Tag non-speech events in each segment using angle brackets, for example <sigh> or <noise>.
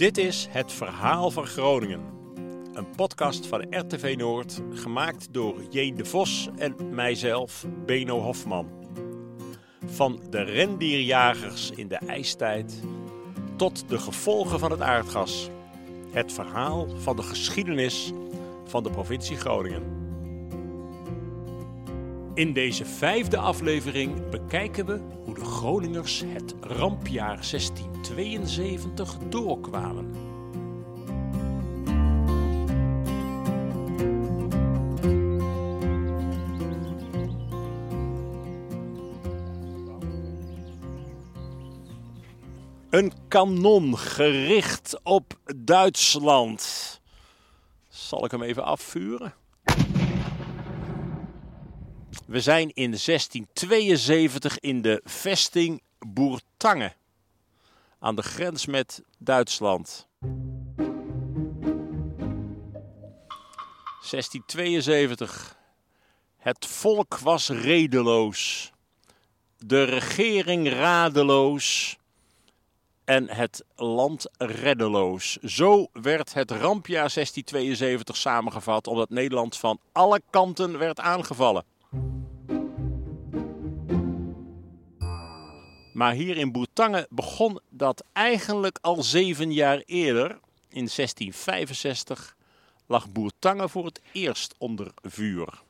Dit is Het Verhaal van Groningen. Een podcast van RTV Noord, gemaakt door J. de Vos en mijzelf, Beno Hofman. Van de rendierjagers in de ijstijd tot de gevolgen van het aardgas. Het verhaal van de geschiedenis van de provincie Groningen. In deze vijfde aflevering bekijken we hoe de Groningers het rampjaar 1672 doorkwamen. Een kanon gericht op Duitsland. Zal ik hem even afvuren? We zijn in 1672 in de vesting Boertange aan de grens met Duitsland. 1672. Het volk was redeloos, de regering radeloos en het land reddeloos. Zo werd het rampjaar 1672 samengevat, omdat Nederland van alle kanten werd aangevallen. Maar hier in Boertange begon dat eigenlijk al zeven jaar eerder. In 1665 lag Boertange voor het eerst onder vuur.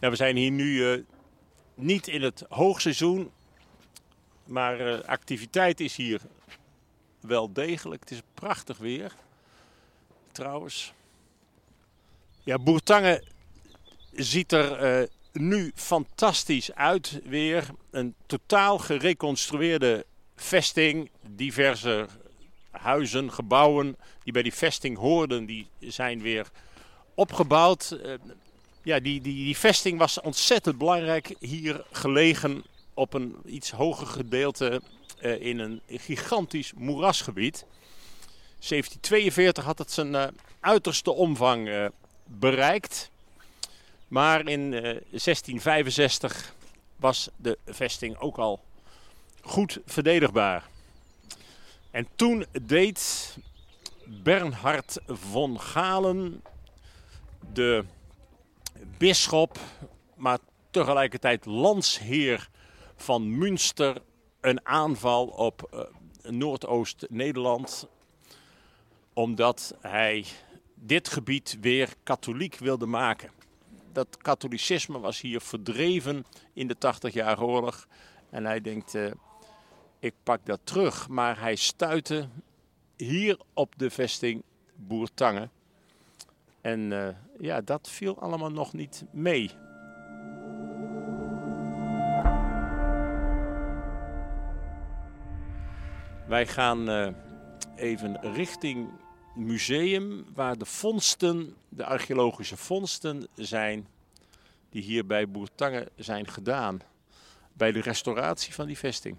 Ja, we zijn hier nu uh, niet in het hoogseizoen, maar uh, activiteit is hier wel degelijk. Het is prachtig weer trouwens. Ja, ziet er uh, nu fantastisch uit weer. Een totaal gereconstrueerde vesting. Diverse huizen, gebouwen die bij die vesting hoorden, die zijn weer opgebouwd. Uh, ja, die, die, die vesting was ontzettend belangrijk. Hier gelegen op een iets hoger gedeelte uh, in een gigantisch moerasgebied. 1742 had het zijn uh, uiterste omvang uh, bereikt. Maar in uh, 1665 was de vesting ook al goed verdedigbaar. En toen deed Bernhard von Galen, de bisschop, maar tegelijkertijd landsheer van Münster, een aanval op Noordoost-Nederland omdat hij dit gebied weer katholiek wilde maken. Dat katholicisme was hier verdreven in de 80-jarige oorlog. En hij denkt, uh, ik pak dat terug. Maar hij stuitte hier op de vesting Boertange. En uh, ja, dat viel allemaal nog niet mee. Wij gaan uh, even richting museum waar de vondsten, de archeologische vondsten zijn die hier bij Boertange zijn gedaan bij de restauratie van die vesting.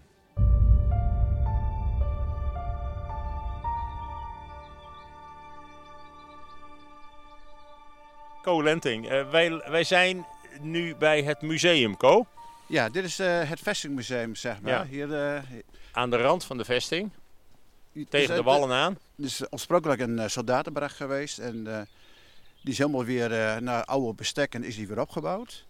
Co Lenting, uh, wij, wij zijn nu bij het museum, Co. Ja, dit is uh, het vestingmuseum, zeg maar. Ja. Hier, uh, Aan de rand van de vesting. Tegen de wallen aan? Het is oorspronkelijk een uh, soldatenbracht geweest. En die is helemaal weer naar oude bestek en is die weer opgebouwd.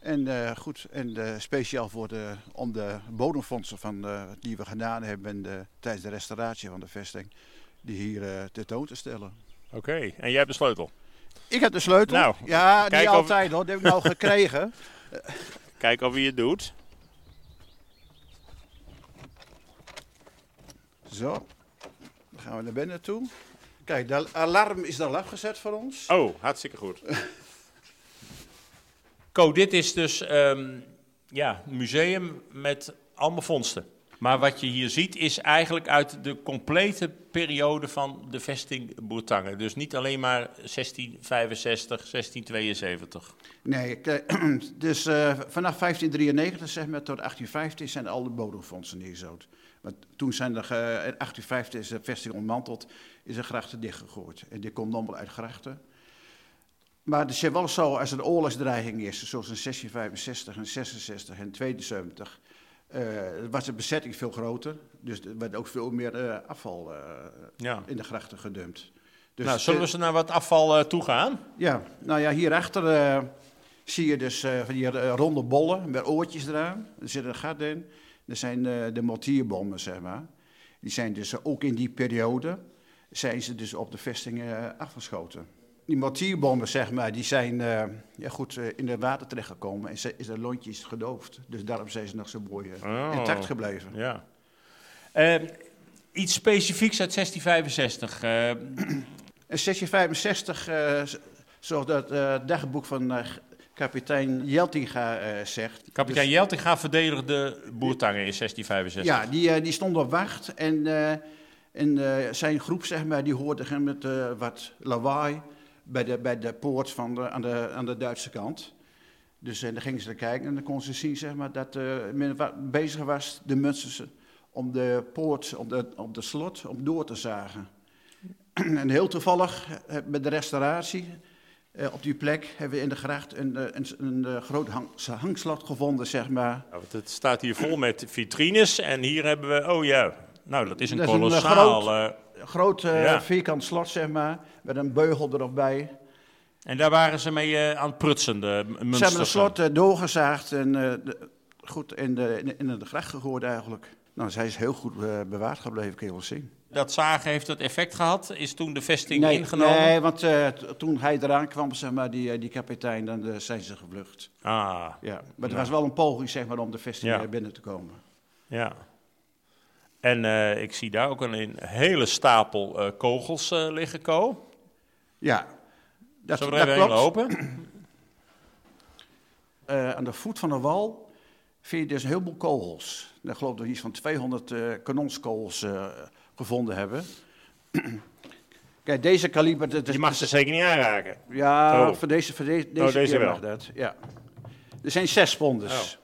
En goed, en speciaal voor de, om de bodemfondsen van, die we gedaan hebben de, tijdens de restauratie van de vesting, die hier tentoon te stellen. Oké, okay. en jij hebt de sleutel? Ik heb de sleutel. Nou, ja, niet of... altijd hoor, dat heb ik nou gekregen. <laughs> Kijk of wie het doet. Zo, dan gaan we naar binnen toe. Kijk, de alarm is al afgezet voor ons. Oh, hartstikke goed. <laughs> Co, dit is dus um, ja, een museum met allemaal vondsten. Maar wat je hier ziet is eigenlijk uit de complete periode van de vesting Boertange. Dus niet alleen maar 1665, 1672. Nee, <clears throat> dus uh, vanaf 1593 zeg maar, tot 1815 zijn al de bodemfondsen neergezout. Want toen zijn er, uh, in 1850 is de vesting ontmanteld, is de grachten dichtgegooid. En dit komt allemaal uit grachten. Maar het is wel zo, als er een oorlogsdreiging is, zoals in 1665 en 66 en 72, uh, was de bezetting veel groter. Dus er werd ook veel meer uh, afval uh, ja. in de grachten gedumpt. Dus nou, zullen we ze naar wat afval toe gaan? Ja, nou ja, hierachter zie je dus van die ronde bollen met oortjes eraan. Er zit een gat in. Dat zijn de mortierbommen, zeg maar. Die zijn dus ook in die periode, zijn ze dus op de vestingen afgeschoten die mortierbommen, zeg maar, die zijn uh, ja, goed uh, in het water terechtgekomen en is de lontjes gedoofd. Dus daarom zijn ze nog zo mooi uh, oh. intact gebleven. Ja. Ehm, iets specifieks uit 1665. In 1665, zoals dat dagboek van kapitein Jeltinga zegt. Kapitein dus, Jeltinga verdedigde Boertangen in 1665. Ja, die, die stond op wacht en... En zijn groep, zeg maar, die hoorde met wat lawaai bij de, bij de poort van de, aan, de, aan de Duitse kant. Dus en dan gingen ze er kijken en dan konden ze zien zeg maar, dat uh, men bezig was, de mensen, om de poort, op de, op de slot, om door te zagen. <clears throat> en heel toevallig, uh, met de restauratie, uh, op die plek hebben we in de gracht een, een, een, een groot hang, hangslot gevonden, zeg maar. Ja, het staat hier vol met vitrines en hier hebben we, oh ja, nou dat is een dat kolossaal... Is een, groot vierkant slot, zeg maar, met een beugel erop bij. En daar waren ze mee aan het prutsen, de Ze hebben het slot doorgezaagd en de, goed in de, in, in de gracht gegooid eigenlijk. Nou, zij is heel goed bewaard gebleven, kun je wel zien. Dat zagen heeft het effect gehad? Is toen de vesting ingenomen? Nee, want toen hij eraan kwam, zeg maar, die, die kapitein, dan zijn ze gevlucht. Ah. Ja, maar er was wel een poging, zeg maar, om de vesting binnen te komen. Ja. En uh, ik zie daar ook een, hele stapel kogels liggen, Ko. Ja, dat, Zullen we er even lopen? <clears throat> aan de voet van de wal vind je dus een heleboel kogels. Daar geloof ik iets van 200 kanonskogels gevonden hebben. <clears throat> Kijk, deze kaliber... Dat, je mag ze zeker niet aanraken. Ja, oh. voor deze, voor deze, deze, oh, deze wel. dat. Ja. Er zijn zes spondes. Oh.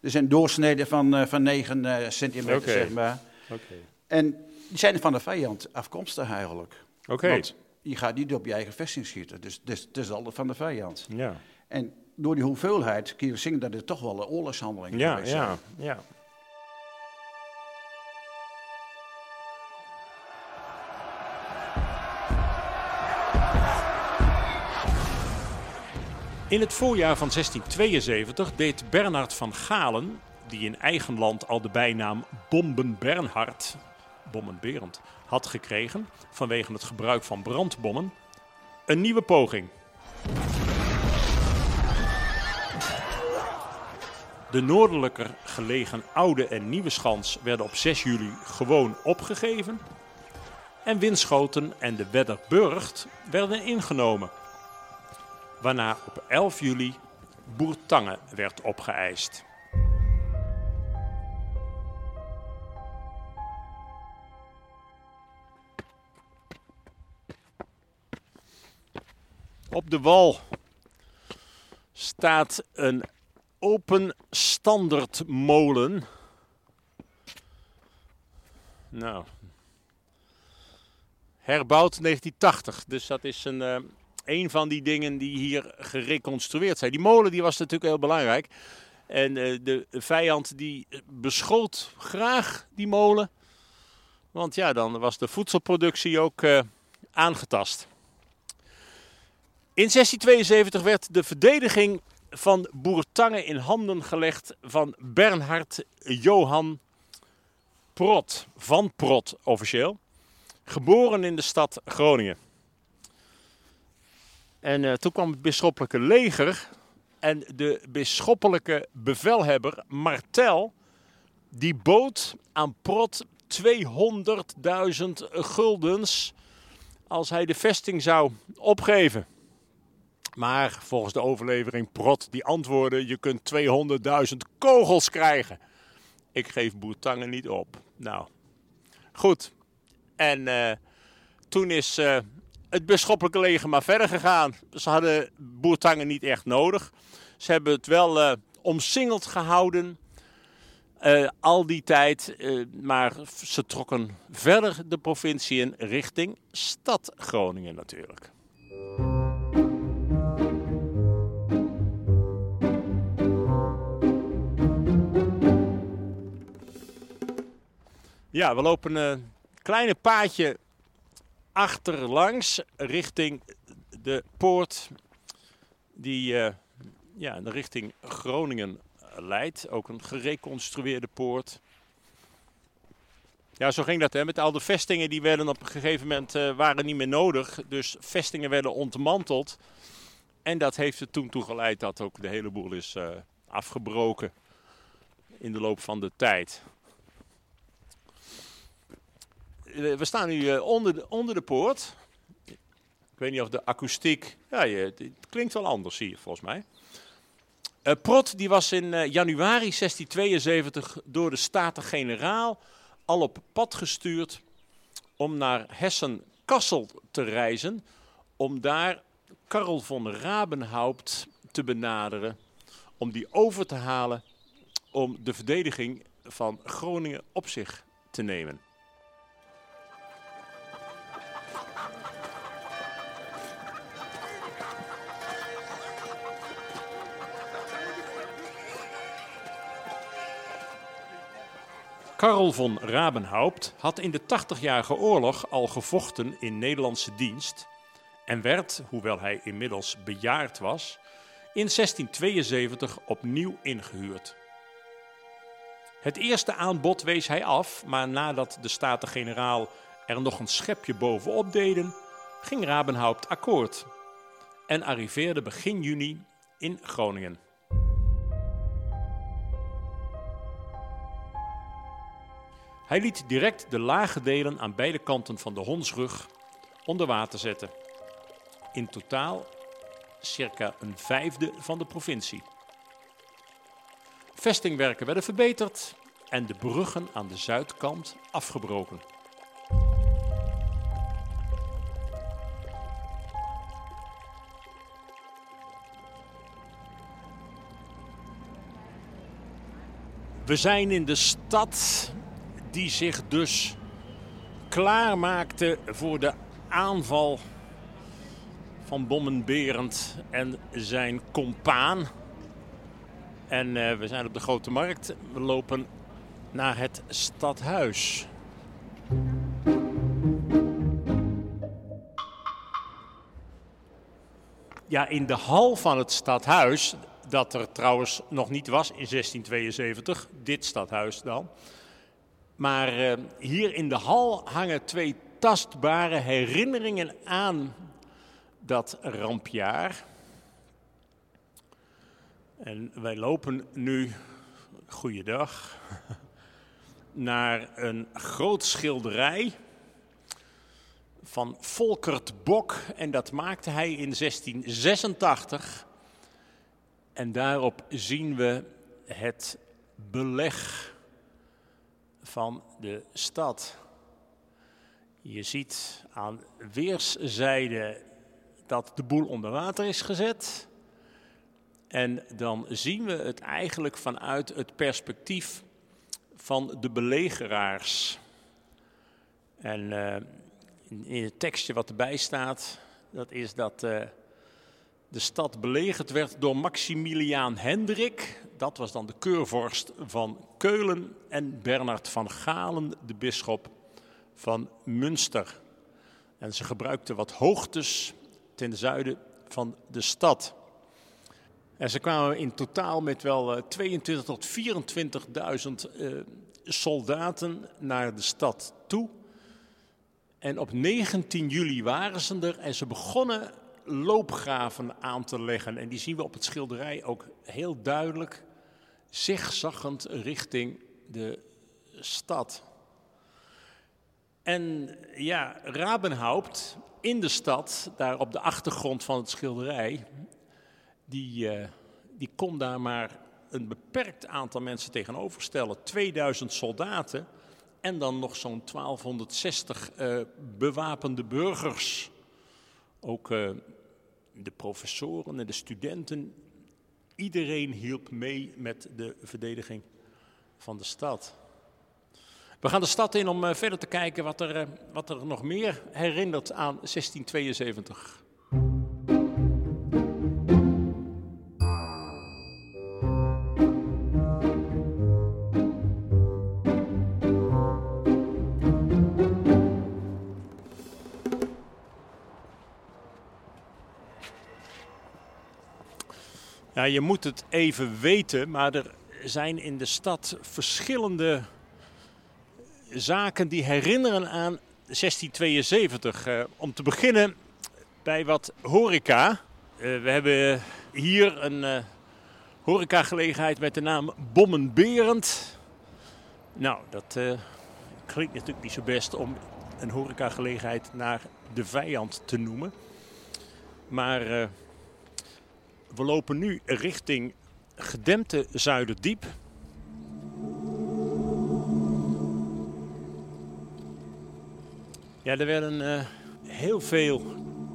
Er zijn doorsneden van, van 9 centimeter, okay. zeg maar. Okay. En die zijn van de vijand afkomstig eigenlijk. Oké. Want je gaat niet op je eigen vesting schieten, dus, dus het is altijd van de vijand. Ja. En door die hoeveelheid kun je zien dat het toch wel een oorlogshandeling ja, is. Ja, ja. In het voorjaar van 1672 deed Bernard van Galen die in eigen land al de bijnaam Bomben Bernhard, Bommenberend, had gekregen vanwege het gebruik van brandbommen, een nieuwe poging. De noordelijker gelegen Oude en Nieuwe Schans werden op 6 juli gewoon opgegeven. En Winschoten en de Wedderburgt werden ingenomen. Waarna op 11 juli Boertange werd opgeëist. Op de wal staat een open standaardmolen. Nou, herbouwd 1980. Dus dat is een, uh, een van die dingen die hier gereconstrueerd zijn. Die molen die was natuurlijk heel belangrijk. En uh, de vijand die beschoot graag die molen. Want ja, dan was de voedselproductie ook uh, aangetast. In 1672 werd de verdediging van Boertange in handen gelegd van Bernhard Johan Prot, van Prot officieel, geboren in de stad Groningen. En uh, toen kwam het bisschoppelijke leger en de bisschoppelijke bevelhebber Martel, die bood aan Prot 200.000 guldens als hij de vesting zou opgeven. Maar volgens de overlevering Prot die antwoordde: je kunt 200.000 kogels krijgen. Ik geef Boertangen niet op. Nou, goed. En uh, toen is uh, het bisschoppelijke leger maar verder gegaan. Ze hadden Boertangen niet echt nodig. Ze hebben het wel uh, omsingeld gehouden. Eh, al die tijd, eh, maar ze trokken verder de provincie in richting stad Groningen natuurlijk. Ja, we lopen een kleine paadje achterlangs richting de poort die uh, ja, de richting Groningen leidt. Ook een gereconstrueerde poort. Ja, zo ging dat hè. Met al de vestingen die werden op een gegeven moment uh, waren niet meer nodig. Dus vestingen werden ontmanteld. En dat heeft er toen toe geleid dat ook de hele boel is uh, afgebroken in de loop van de tijd. We staan nu uh, onder, de, onder de poort. Ik weet niet of de akoestiek. Ja, het klinkt wel anders hier volgens mij. Uh, Prot die was in januari 1672 door de Staten-Generaal al op pad gestuurd om naar Hessen-Kassel te reizen. Om daar Karel von Rabenhaupt te benaderen. Om die over te halen om de verdediging van Groningen op zich te nemen. Karel von Rabenhaupt had in de Tachtigjarige Oorlog al gevochten in Nederlandse dienst en werd, hoewel hij inmiddels bejaard was, in 1672 opnieuw ingehuurd. Het eerste aanbod wees hij af, maar nadat de Staten-Generaal er nog een schepje bovenop deden, ging Rabenhaupt akkoord en arriveerde begin juni in Groningen. Hij liet direct de lage delen aan beide kanten van de Hondsrug onder water zetten. In totaal circa een vijfde van de provincie. Vestingwerken werden verbeterd en de bruggen aan de zuidkant afgebroken. We zijn in de stad die zich dus klaarmaakte voor de aanval van Bommenberend en zijn compaan. En uh, we zijn op de Grote Markt. We lopen naar het stadhuis. Ja, in de hal van het stadhuis, dat er trouwens nog niet was in 1672, dit stadhuis dan. Maar uh, hier in de hal hangen twee tastbare herinneringen aan dat rampjaar. En wij lopen nu, goeiedag, <laughs> naar een groot schilderij van Volkert Bok. En dat maakte hij in 1686. En daarop zien we het beleg van de stad. Je ziet aan weerszijden dat de boel onder water is gezet. En dan zien we het eigenlijk vanuit het perspectief van de belegeraars. En uh, in het tekstje wat erbij staat, dat is dat uh, de stad belegerd werd door Maximiliaan Hendrik. Dat was dan de keurvorst van Keulen en Bernard van Galen, de bisschop van Münster. En ze gebruikten wat hoogtes ten zuiden van de stad. En ze kwamen in totaal met wel 22 tot 24.000 uh, soldaten naar de stad toe. En op 19 juli waren ze er en ze begonnen loopgraven aan te leggen. En die zien we op het schilderij ook heel duidelijk, zigzaggend richting de stad. En ja, Rabenhaupt in de stad, daar op de achtergrond van het schilderij, die, uh, die kon daar maar een beperkt aantal mensen tegenover stellen. 2000 soldaten en dan nog zo'n 1260 uh, bewapende burgers. Ook uh, de professoren en de studenten, iedereen hielp mee met de verdediging van de stad. We gaan de stad in om verder te kijken wat er, wat er nog meer herinnert aan 1672. Nou, je moet het even weten, maar er zijn in de stad verschillende zaken die herinneren aan 1672. Uh, om te beginnen bij wat horeca. Uh, we hebben hier een uh, horecagelegenheid met de naam Bommenberend. Nou, dat klinkt natuurlijk niet zo best om een horecagelegenheid naar de vijand te noemen. Maar we lopen nu richting gedempte Zuiderdiep. Ja, er werden uh, heel veel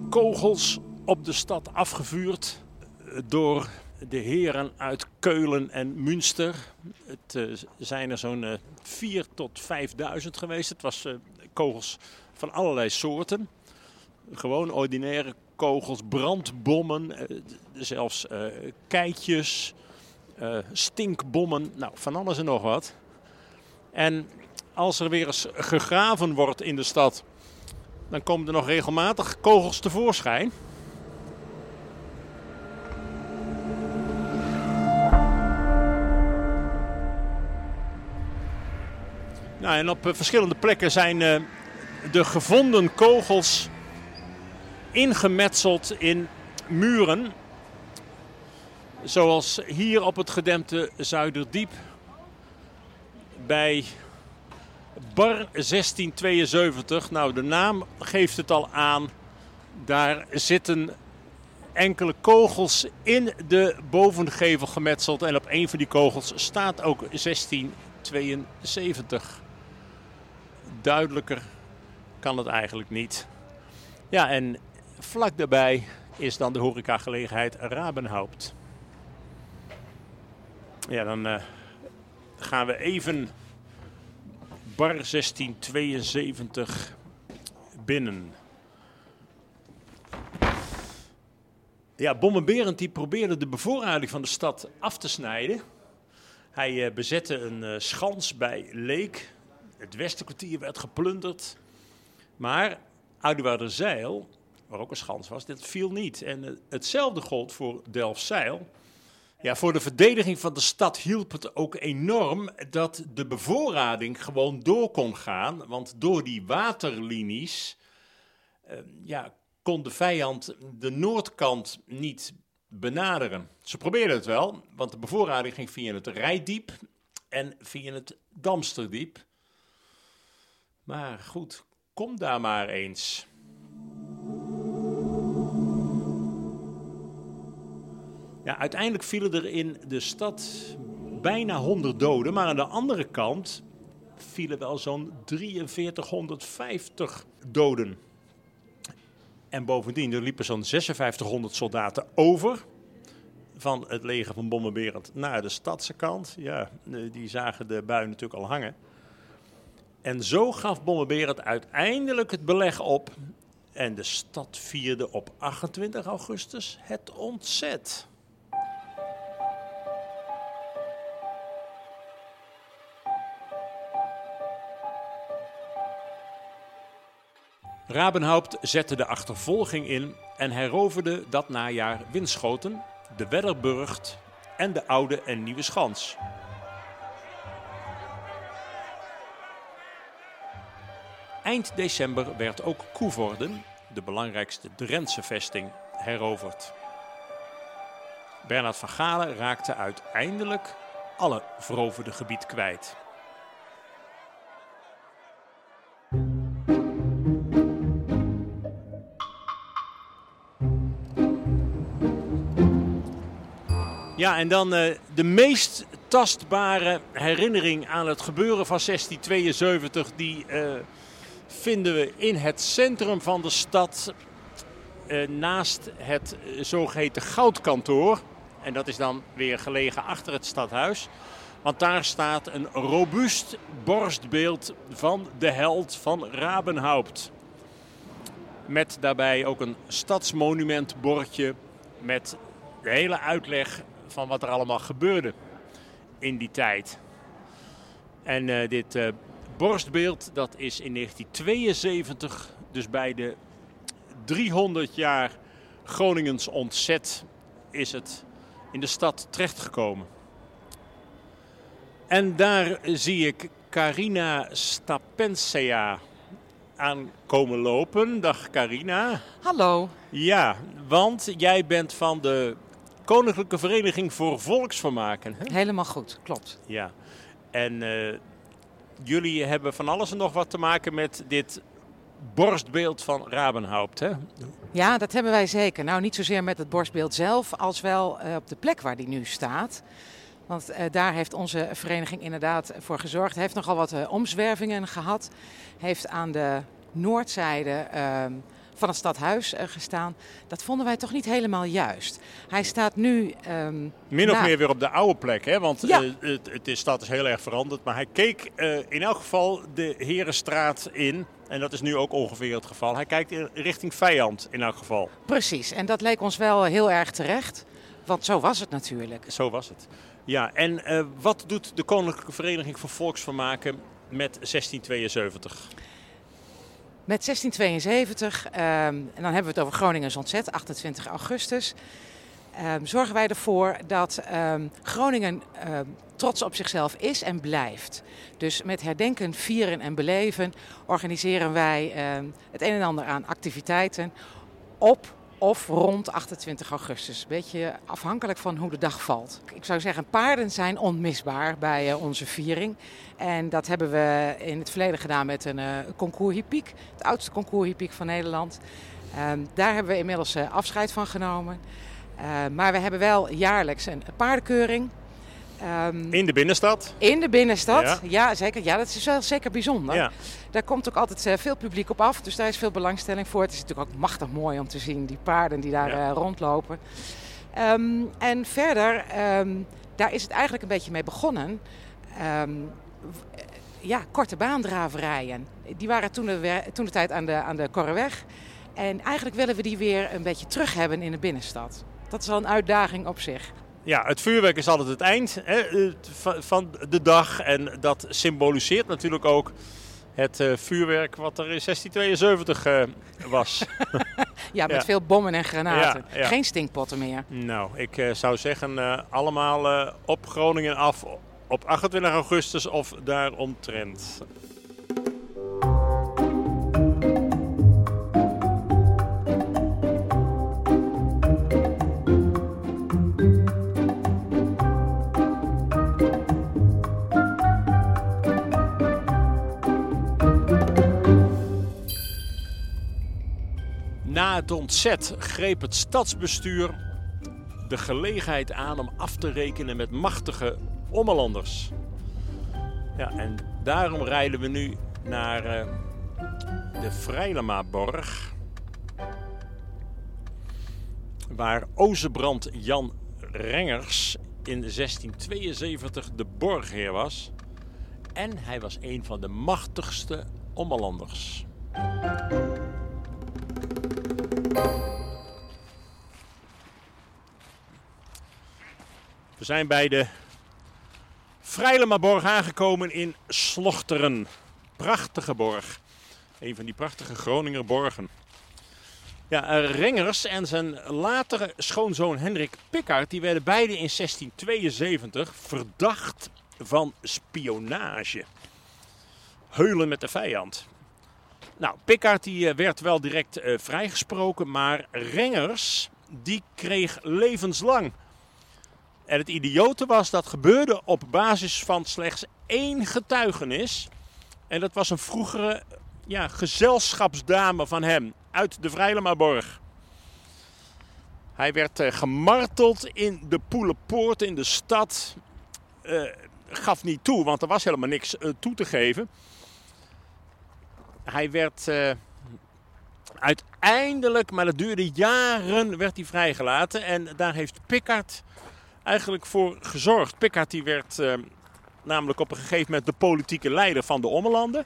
kogels op de stad afgevuurd door de heren uit Keulen en Münster. Het uh, zijn er zo'n uh, 4 tot 5000 geweest. Het was kogels van allerlei soorten. Gewoon ordinaire kogels, brandbommen, zelfs keitjes, stinkbommen, nou van alles en nog wat. En als er weer eens gegraven wordt in de stad, dan komen er nog regelmatig kogels tevoorschijn. Nou, en op eh, verschillende plekken zijn de gevonden kogels ingemetseld in muren. Zoals hier op het gedempte Zuiderdiep bij Bar 1672. Nou, de naam geeft het al aan. Daar zitten enkele kogels in de bovengevel gemetseld. En op een van die kogels staat ook 1672. Duidelijker kan het eigenlijk niet. Ja, en vlak daarbij is dan de horecagelegenheid Rabenhaupt. Ja, dan uh, gaan we even bar 1672 binnen. Ja, Bommenberend die probeerde de bevoorrading van de stad af te snijden. Hij uh, bezette een uh, schans bij Leek. Het Westenkwartier werd geplunderd. Maar Oudewaarderzijl, waar ook een schans was, dit viel niet. En uh, hetzelfde gold voor Delfzijl. Ja, voor de verdediging van de stad hielp het ook enorm dat de bevoorrading gewoon door kon gaan. Want door die waterlinies uh, ja, kon de vijand de noordkant niet benaderen. Ze probeerden het wel, want de bevoorrading ging via het Rijdiep en via het Damsterdiep. Maar goed, kom daar maar eens. Ja, uiteindelijk vielen er in de stad bijna 100 doden, maar aan de andere kant vielen wel zo'n 4350 doden. En bovendien, er liepen zo'n 5600 soldaten over van het leger van Bommenberend naar de stadse kant. Ja, die zagen de bui natuurlijk al hangen. En zo gaf Bommenberend uiteindelijk het beleg op. En de stad vierde op 28 augustus het ontzet. Rabenhaupt zette de achtervolging in en heroverde dat najaar Winschoten, de Wedderburgt en de Oude en Nieuwe Schans. Eind december werd ook Koevorden, de belangrijkste Drentse vesting, heroverd. Bernard van Galen raakte uiteindelijk alle veroverde gebied kwijt. Ja, en dan uh, de meest tastbare herinnering aan het gebeuren van 1672, die uh, vinden we in het centrum van de stad, uh, naast het zogeheten goudkantoor. En dat is dan weer gelegen achter het stadhuis. Want daar staat een robuust borstbeeld van de held van Rabenhaupt. Met daarbij ook een stadsmonumentbordje met de hele uitleg van wat er allemaal gebeurde in die tijd. En uh, dit uh, borstbeeld dat is in 1972, dus bij de 300 jaar Groningens ontzet, is het in de stad terechtgekomen. En daar zie ik Carina Stapensea aankomen lopen. Dag Carina. Hallo. Ja, want jij bent van de Koninklijke Vereniging voor Volksvermaken. Hè? Helemaal goed, klopt. Ja, en eh, jullie hebben van alles en nog wat te maken met dit borstbeeld van Rabenhaupt, hè? Ja, dat hebben wij zeker. Nou, niet zozeer met het borstbeeld zelf, als wel uh, op de plek waar die nu staat. Want uh, daar heeft onze vereniging inderdaad voor gezorgd. Heeft nogal wat omzwervingen gehad. Heeft aan de noordzijde ehm, van het stadhuis gestaan. Dat vonden wij toch niet helemaal juist. Hij staat nu. Um, Min of meer weer op de oude plek, hè? Want ja. uh, het, de stad is heel erg veranderd. Maar hij keek uh, in elk geval de Herenstraat in. En dat is nu ook ongeveer het geval. Hij kijkt in richting vijand in elk geval. Precies, en dat leek ons wel heel erg terecht. Want zo was het natuurlijk. Zo was het. Ja, en uh, wat doet de Koninklijke Vereniging voor Volksvermaken met 1672? Met 1672, um, en dan hebben we het over Groningens ontzet, 28 augustus, um, zorgen wij ervoor dat um, Groningen trots op zichzelf is en blijft. Dus met herdenken, vieren en beleven organiseren wij het een en ander aan activiteiten op of rond 28 augustus. Beetje afhankelijk van hoe de dag valt. Ik zou zeggen, paarden zijn onmisbaar bij uh, onze viering. En dat hebben we in het verleden gedaan met een uh, concours hippiek. Het oudste concours hippiek van Nederland. Um, daar hebben we inmiddels uh, afscheid van genomen. maar we hebben wel jaarlijks een paardenkeuring. Um, in de binnenstad? In de binnenstad, ja, ja zeker. Ja, dat is wel zeker bijzonder. Ja. Daar komt ook altijd uh, veel publiek op af, dus daar is veel belangstelling voor. Het is natuurlijk ook machtig mooi om te zien, die paarden die daar ja. uh, rondlopen. Um, en verder, um, daar is het eigenlijk een beetje mee begonnen. ja, korte baandraverijen. Die waren toen de, toen de tijd aan de, aan de Korreweg. En eigenlijk willen we die weer een beetje terug hebben in de binnenstad. Dat is wel een uitdaging op zich. Ja, het vuurwerk is altijd het eind hè, van de dag. En dat symboliseert natuurlijk ook het uh, vuurwerk wat er in 1672 uh, was. <laughs> ja, met ja. veel bommen en granaten. Ja, ja. Geen stinkpotten meer. Nou, ik uh, zou zeggen allemaal op Groningen af op 28 augustus of daaromtrent. Na het ontzet greep het stadsbestuur de gelegenheid aan om af te rekenen met machtige Ommelanders. Ja, en daarom rijden we nu naar uh, de Vrijlemaborg. Waar Ozebrand Jan Rengers in 1672 de borgheer was. En hij was een van de machtigste Ommelanders. We zijn bij de Vrijlemaborg aangekomen in Slochteren. Prachtige borg. Een van die prachtige Groninger borgen. Ja, Rengers en zijn latere schoonzoon Hendrik Pickard... die werden beide in 1672 verdacht van spionage. Heulen met de vijand. Nou, Pickard die werd wel direct uh, vrijgesproken, maar Rengers die kreeg levenslang. En het idiote was dat gebeurde op basis van slechts één getuigenis. En dat was een vroegere ja, gezelschapsdame van hem uit de Vrijlemaborg. Hij werd uh, gemarteld in de Poelenpoort in de stad. Uh, gaf niet toe, want er was helemaal niks uh, toe te geven. Hij werd uiteindelijk, maar dat duurde jaren, werd hij vrijgelaten. En daar heeft Pickard eigenlijk voor gezorgd. Pickard werd uh, namelijk op een gegeven moment de politieke leider van de Ommelanden.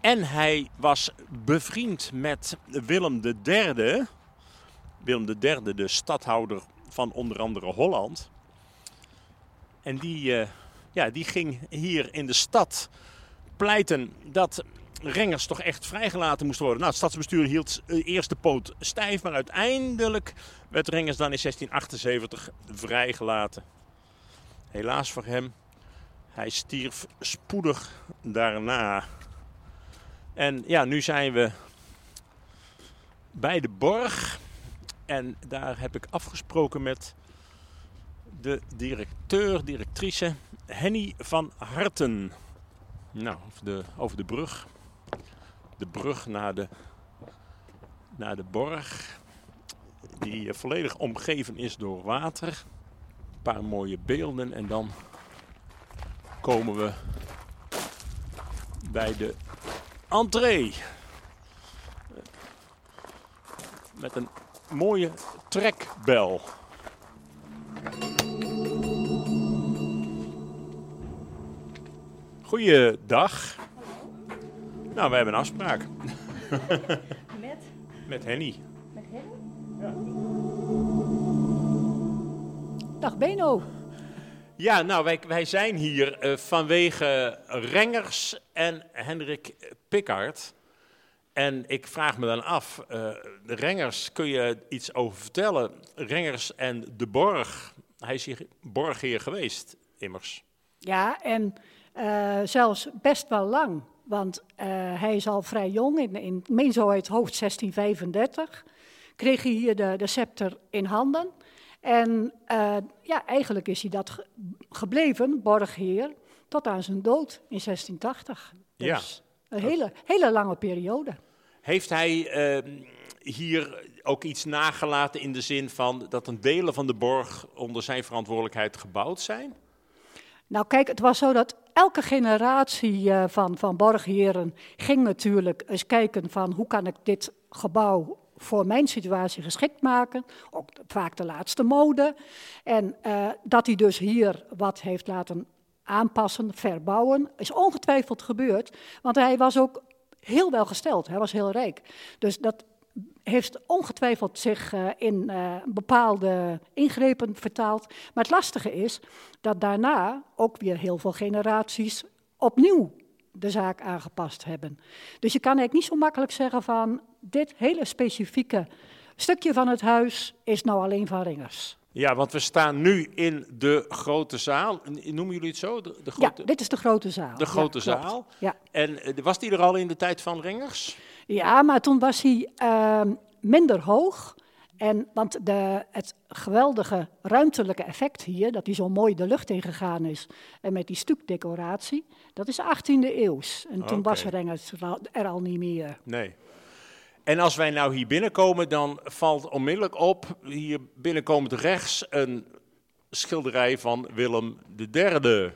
En hij was bevriend met Willem III. Willem III, de stadhouder van onder andere Holland. En die, uh, ja, die ging hier in de stad pleiten dat Rengers toch echt vrijgelaten moest worden. Nou, het stadsbestuur hield uh, eerst de poot stijf, maar uiteindelijk werd Rengers dan in 1678 vrijgelaten. Helaas voor hem, hij stierf spoedig daarna. En ja, nu zijn we bij de borg. En daar heb ik afgesproken met de directeur, directrice Henny van Harten. Nou, over de, over de brug. De brug naar de, naar de borg. Die volledig omgeven is door water. Een paar mooie beelden en dan komen we bij de entree. Met een mooie trekbel. Goeiedag. Nou, we hebben een afspraak. <laughs> Met? Met Henny. Met Henny? Ja. Dag Beno. Ja, nou, wij, wij zijn hier uh, vanwege Rengers en Hendrik Pickard. En ik vraag me dan af, uh, de Rengers, kun je iets over vertellen? Rengers en de Borg. Hij is hier borgheer geweest, immers. Ja, en uh, zelfs best wel lang. Want uh, hij is al vrij jong, in, in zo uit hoofd 1635, kreeg hij hier de, de scepter in handen. En uh, ja, eigenlijk is hij dat ge gebleven, borgheer, tot aan zijn dood in 1680. Dus ja. een hele, hele lange periode. Heeft hij uh, hier ook iets nagelaten in de zin van dat een delen van de borg onder zijn verantwoordelijkheid gebouwd zijn? Nou kijk, het was zo dat elke generatie uh, van, van borgheren ging natuurlijk eens kijken van hoe kan ik dit gebouw voor mijn situatie geschikt maken. Ook vaak de laatste mode. En uh, dat hij dus hier wat heeft laten aanpassen, verbouwen, is ongetwijfeld gebeurd. Want hij was ook heel wel gesteld, hij was heel rijk. Dus dat heeft ongetwijfeld zich uh, in uh, bepaalde ingrepen vertaald. Maar het lastige is dat daarna ook weer heel veel generaties opnieuw de zaak aangepast hebben. Dus je kan eigenlijk niet zo makkelijk zeggen van dit hele specifieke stukje van het huis is nou alleen van Ringers. Ja, want we staan nu in de grote zaal. Noemen jullie het zo? De, de grote... Ja, dit is de grote zaal. De grote ja, zaal. Ja. En was die er al in de tijd van Ringers? Ja, maar toen was hij uh, minder hoog. En, want de, het geweldige ruimtelijke effect hier, dat hij zo mooi de lucht in gegaan is, en met die stukdecoratie, dat is 18e eeuws. En toen was Rengers er al niet meer. Nee. En als wij nou hier binnenkomen, dan valt onmiddellijk op, hier binnenkomend rechts, een schilderij van Willem III.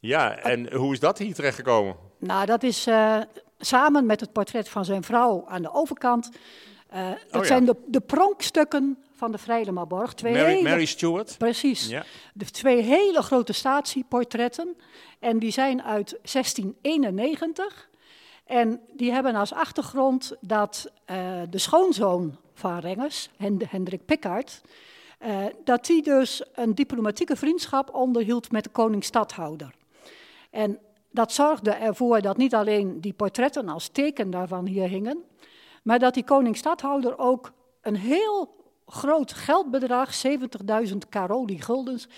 Ja, en hoe is dat hier terechtgekomen? Nou, dat is uh, samen met het portret van zijn vrouw aan de overkant. Uh, dat ja. zijn de, de pronkstukken van de Vrijlemaborg. Twee Mary, hele, Mary Stuart. Precies. Ja. De twee hele grote statieportretten. En die zijn uit 1691. En die hebben als achtergrond dat uh, de schoonzoon van Rengers, Hendrik Pickard, uh, dat die dus een diplomatieke vriendschap onderhield met de koning-stadhouder. En dat zorgde ervoor dat niet alleen die portretten als teken daarvan hier hingen, maar dat die koning-stadhouder ook een heel groot geldbedrag, 70.000 Caroli guldens,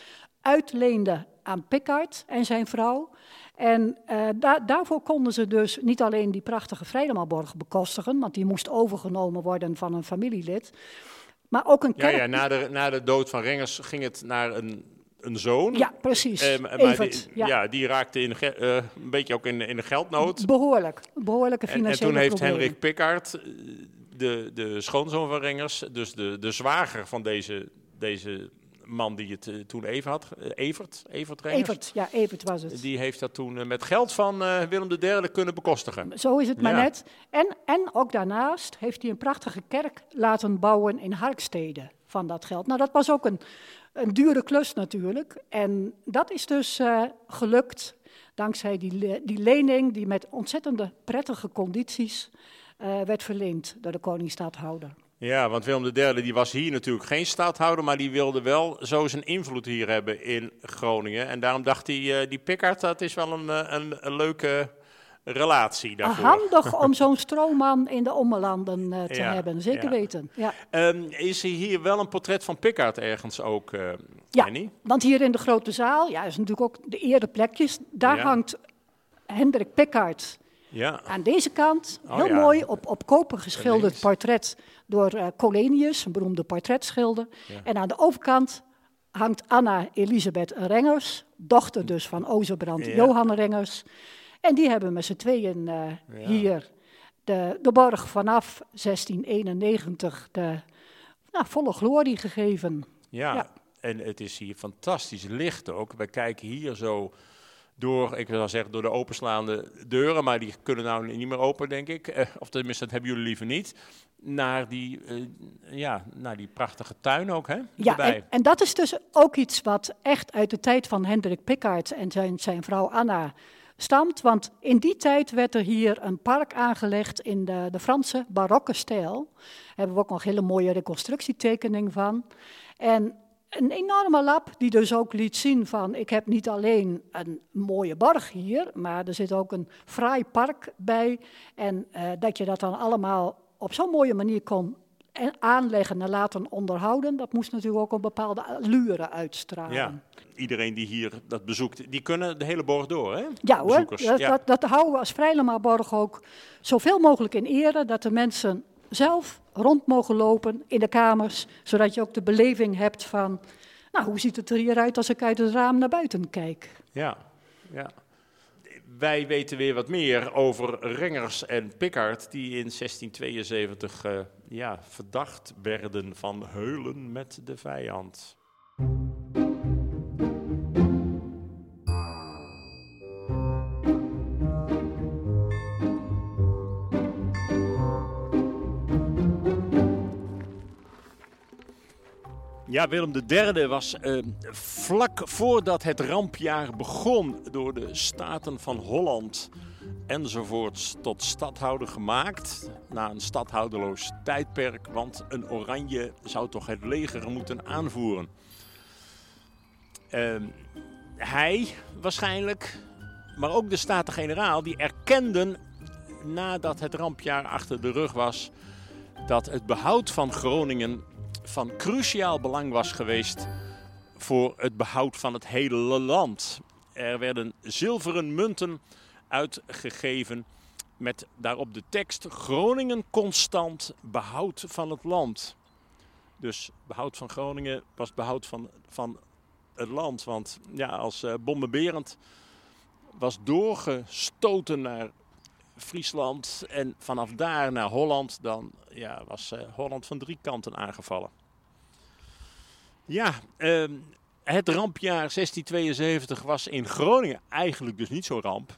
uitleende aan Pickard en zijn vrouw. En uh, da daarvoor konden ze dus niet alleen die prachtige Vredemalborg bekostigen, want die moest overgenomen worden van een familielid, maar ook een Ja, kerk. ja na, de, na de dood van Rengers ging het naar een, een zoon. Ja, precies. Eh, maar Evert, die, ja. ja. die raakte in, uh, een beetje ook in, in de geldnood. Behoorlijk, behoorlijke En, en financiële toen heeft problemen. Henrik Pickard, eh, de, de schoonzoon van Rengers, dus de, de zwager van deze, deze man die het uh, toen even had, uh, Evert, Evert Rengers. Evert, ja, Evert was het. Die heeft dat toen uh, met geld van Willem III kunnen bekostigen. Zo is het maar Ja. net. En, en ook daarnaast heeft hij een prachtige kerk laten bouwen in Harkstede van dat geld. Nou, dat was ook een, een dure klus natuurlijk. En dat is dus uh, gelukt dankzij die, die lening die met ontzettende prettige condities uh, werd verleend door de koning-stadhouder. Ja, want Willem III die was hier natuurlijk geen stadhouder, maar die wilde wel zo zijn invloed hier hebben in Groningen. En daarom dacht hij, uh, die Pickard, dat is wel een, een leuke relatie daarvoor. Handig om <laughs> zo'n stroomman in de ommelanden uh, te Ja, hebben, zeker ja. weten. Ja. Ehm, is er hier wel een portret van Pickard ergens ook, eh Ja. Annie? Want hier in de grote zaal, ja, is natuurlijk ook de eerde plekjes, daar hangt Hendrik Pickard Ja, aan deze kant. Oh, heel mooi op, op koper geschilderd Links. portret door eh Colenius, een beroemde portretschilder. En aan de overkant hangt Anna Elisabeth Rengers, dochter dus van Ozebrand. Johan Rengers. En die hebben met z'n tweeën eh, Ja. hier de, de borg vanaf 1691 de nou, volle glorie gegeven. ja. Ja. En het is hier fantastisch licht ook. Wij kijken hier zo door, ik wil zeggen, door de openslaande deuren, maar die kunnen nou niet meer open, denk ik. Eh, of tenminste, dat hebben jullie liever niet. Naar die, eh, ja, naar die prachtige tuin ook, hè? Ja, en dat is dus ook iets wat echt uit de tijd van Hendrik Pickard en zijn, zijn vrouw Anna stamt. Want in die tijd werd er hier een park aangelegd in de, de Franse barokke stijl. Daar hebben we ook nog een hele mooie reconstructietekening van. En een enorme lab die dus ook liet zien van ik heb niet alleen een mooie borg hier, maar er zit ook een fraai park bij. En eh, dat je dat dan allemaal op zo'n mooie manier kon en aanleggen en laten onderhouden, dat moest natuurlijk ook een bepaalde allure uitstralen. Ja, iedereen die hier dat bezoekt, die kunnen de hele borg door, hè? Ja hoor, Bezoekers, dat, ja. Dat, dat houden we als Vrijlemaborg ook zoveel mogelijk in ere, dat de mensen zelf rond mogen lopen in de kamers, zodat je ook de beleving hebt van, nou hoe ziet het er hier uit als ik uit het raam naar buiten kijk. Ja, ja. Wij weten weer wat meer over Rengers en Pickard, die in 1672 eh, ja, verdacht werden van heulen met de vijand. Ja, Willem III was eh, vlak voordat het rampjaar begon door de Staten van Holland enzovoorts tot stadhouder gemaakt. Na een stadhouderloos tijdperk, want een oranje zou toch het leger moeten aanvoeren. Ehm, hij waarschijnlijk, maar ook de Staten-Generaal, die erkenden nadat het rampjaar achter de rug was dat het behoud van Groningen van cruciaal belang was geweest voor het behoud van het hele land. Er werden zilveren munten uitgegeven met daarop de tekst Groningen constant behoud van het land. Dus behoud van Groningen was behoud van, van het land. Want ja, als eh Bomme Berend was doorgestoten naar Friesland en vanaf daar naar Holland, dan ja, was eh, Holland van drie kanten aangevallen. Ja, ehm, het rampjaar 1672 was in Groningen eigenlijk dus niet zo'n ramp.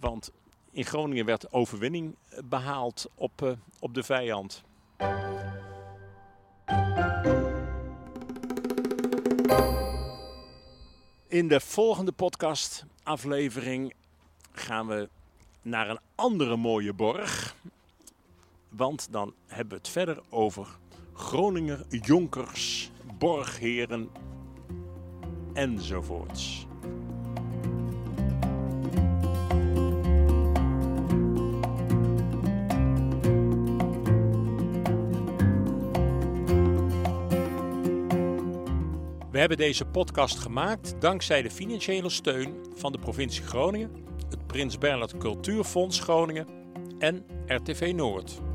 Want in Groningen werd overwinning eh, behaald op, eh, op de vijand. In de volgende podcast aflevering gaan we naar een andere mooie borg. Want dan hebben we het verder over Groninger jonkers, borgheren enzovoorts. We hebben deze podcast gemaakt dankzij de financiële steun van de provincie Groningen, Prins Bernhard Cultuurfonds Groningen en RTV Noord.